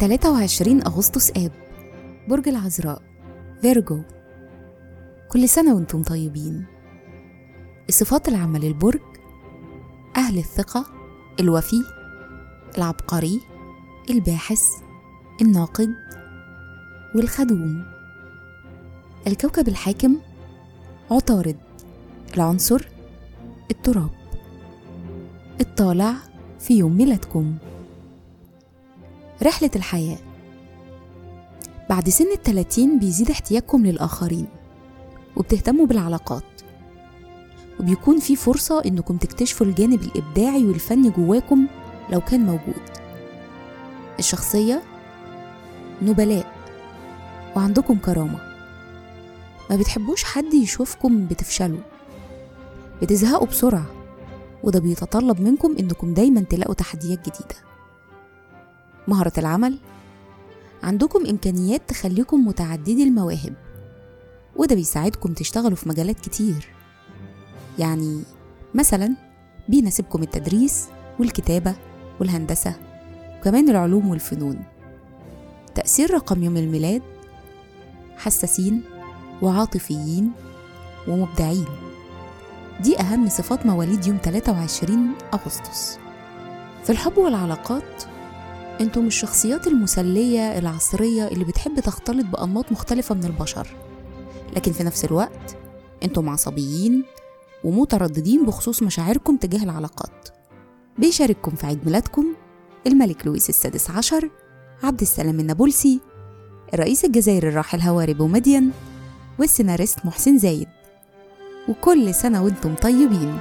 23 أغسطس آب برج العذراء فيرجو. كل سنة وأنتم طيبين. الصفات العامة للبرج أهل الثقة الوفي العبقري الباحث الناقد والخدوم. الكوكب الحاكم عطارد. العنصر التراب. الطالع في يوم ميلادكم. رحلة الحياة. بعد سن التلاتين بيزيد احتياجكم للآخرين وبتهتموا بالعلاقات وبيكون في فرصة إنكم تكتشفوا الجانب الإبداعي والفني جواكم لو كان موجود. الشخصية نبلاء وعندكم كرامة. ما بتحبوش حد يشوفكم بتفشلوا بتزهقوا بسرعة وده بيتطلب منكم إنكم دايما تلاقوا تحديات جديدة. مهارة العمل. عندكم إمكانيات تخليكم متعددي المواهب وده بيساعدكم تشتغلوا في مجالات كتير. يعني مثلا بيناسبكم التدريس والكتابة والهندسة وكمان العلوم والفنون. تأثير رقم يوم الميلاد حساسين وعاطفيين ومبدعين. دي أهم صفات مواليد يوم 23 أغسطس. في الحب والعلاقات أنتم الشخصيات المسلية العصرية اللي بتحب تختلط بأنماط مختلفة من البشر. لكن في نفس الوقت أنتم عصبيين ومترددين بخصوص مشاعركم تجاه العلاقات. بيشارككم في عيد ميلادكم الملك لويس السادس عشر عبد السلام النابلسي الرئيس الجزائري الراحل هواري بومدين والسيناريست محسن زايد. وكل سنة وأنتم طيبين.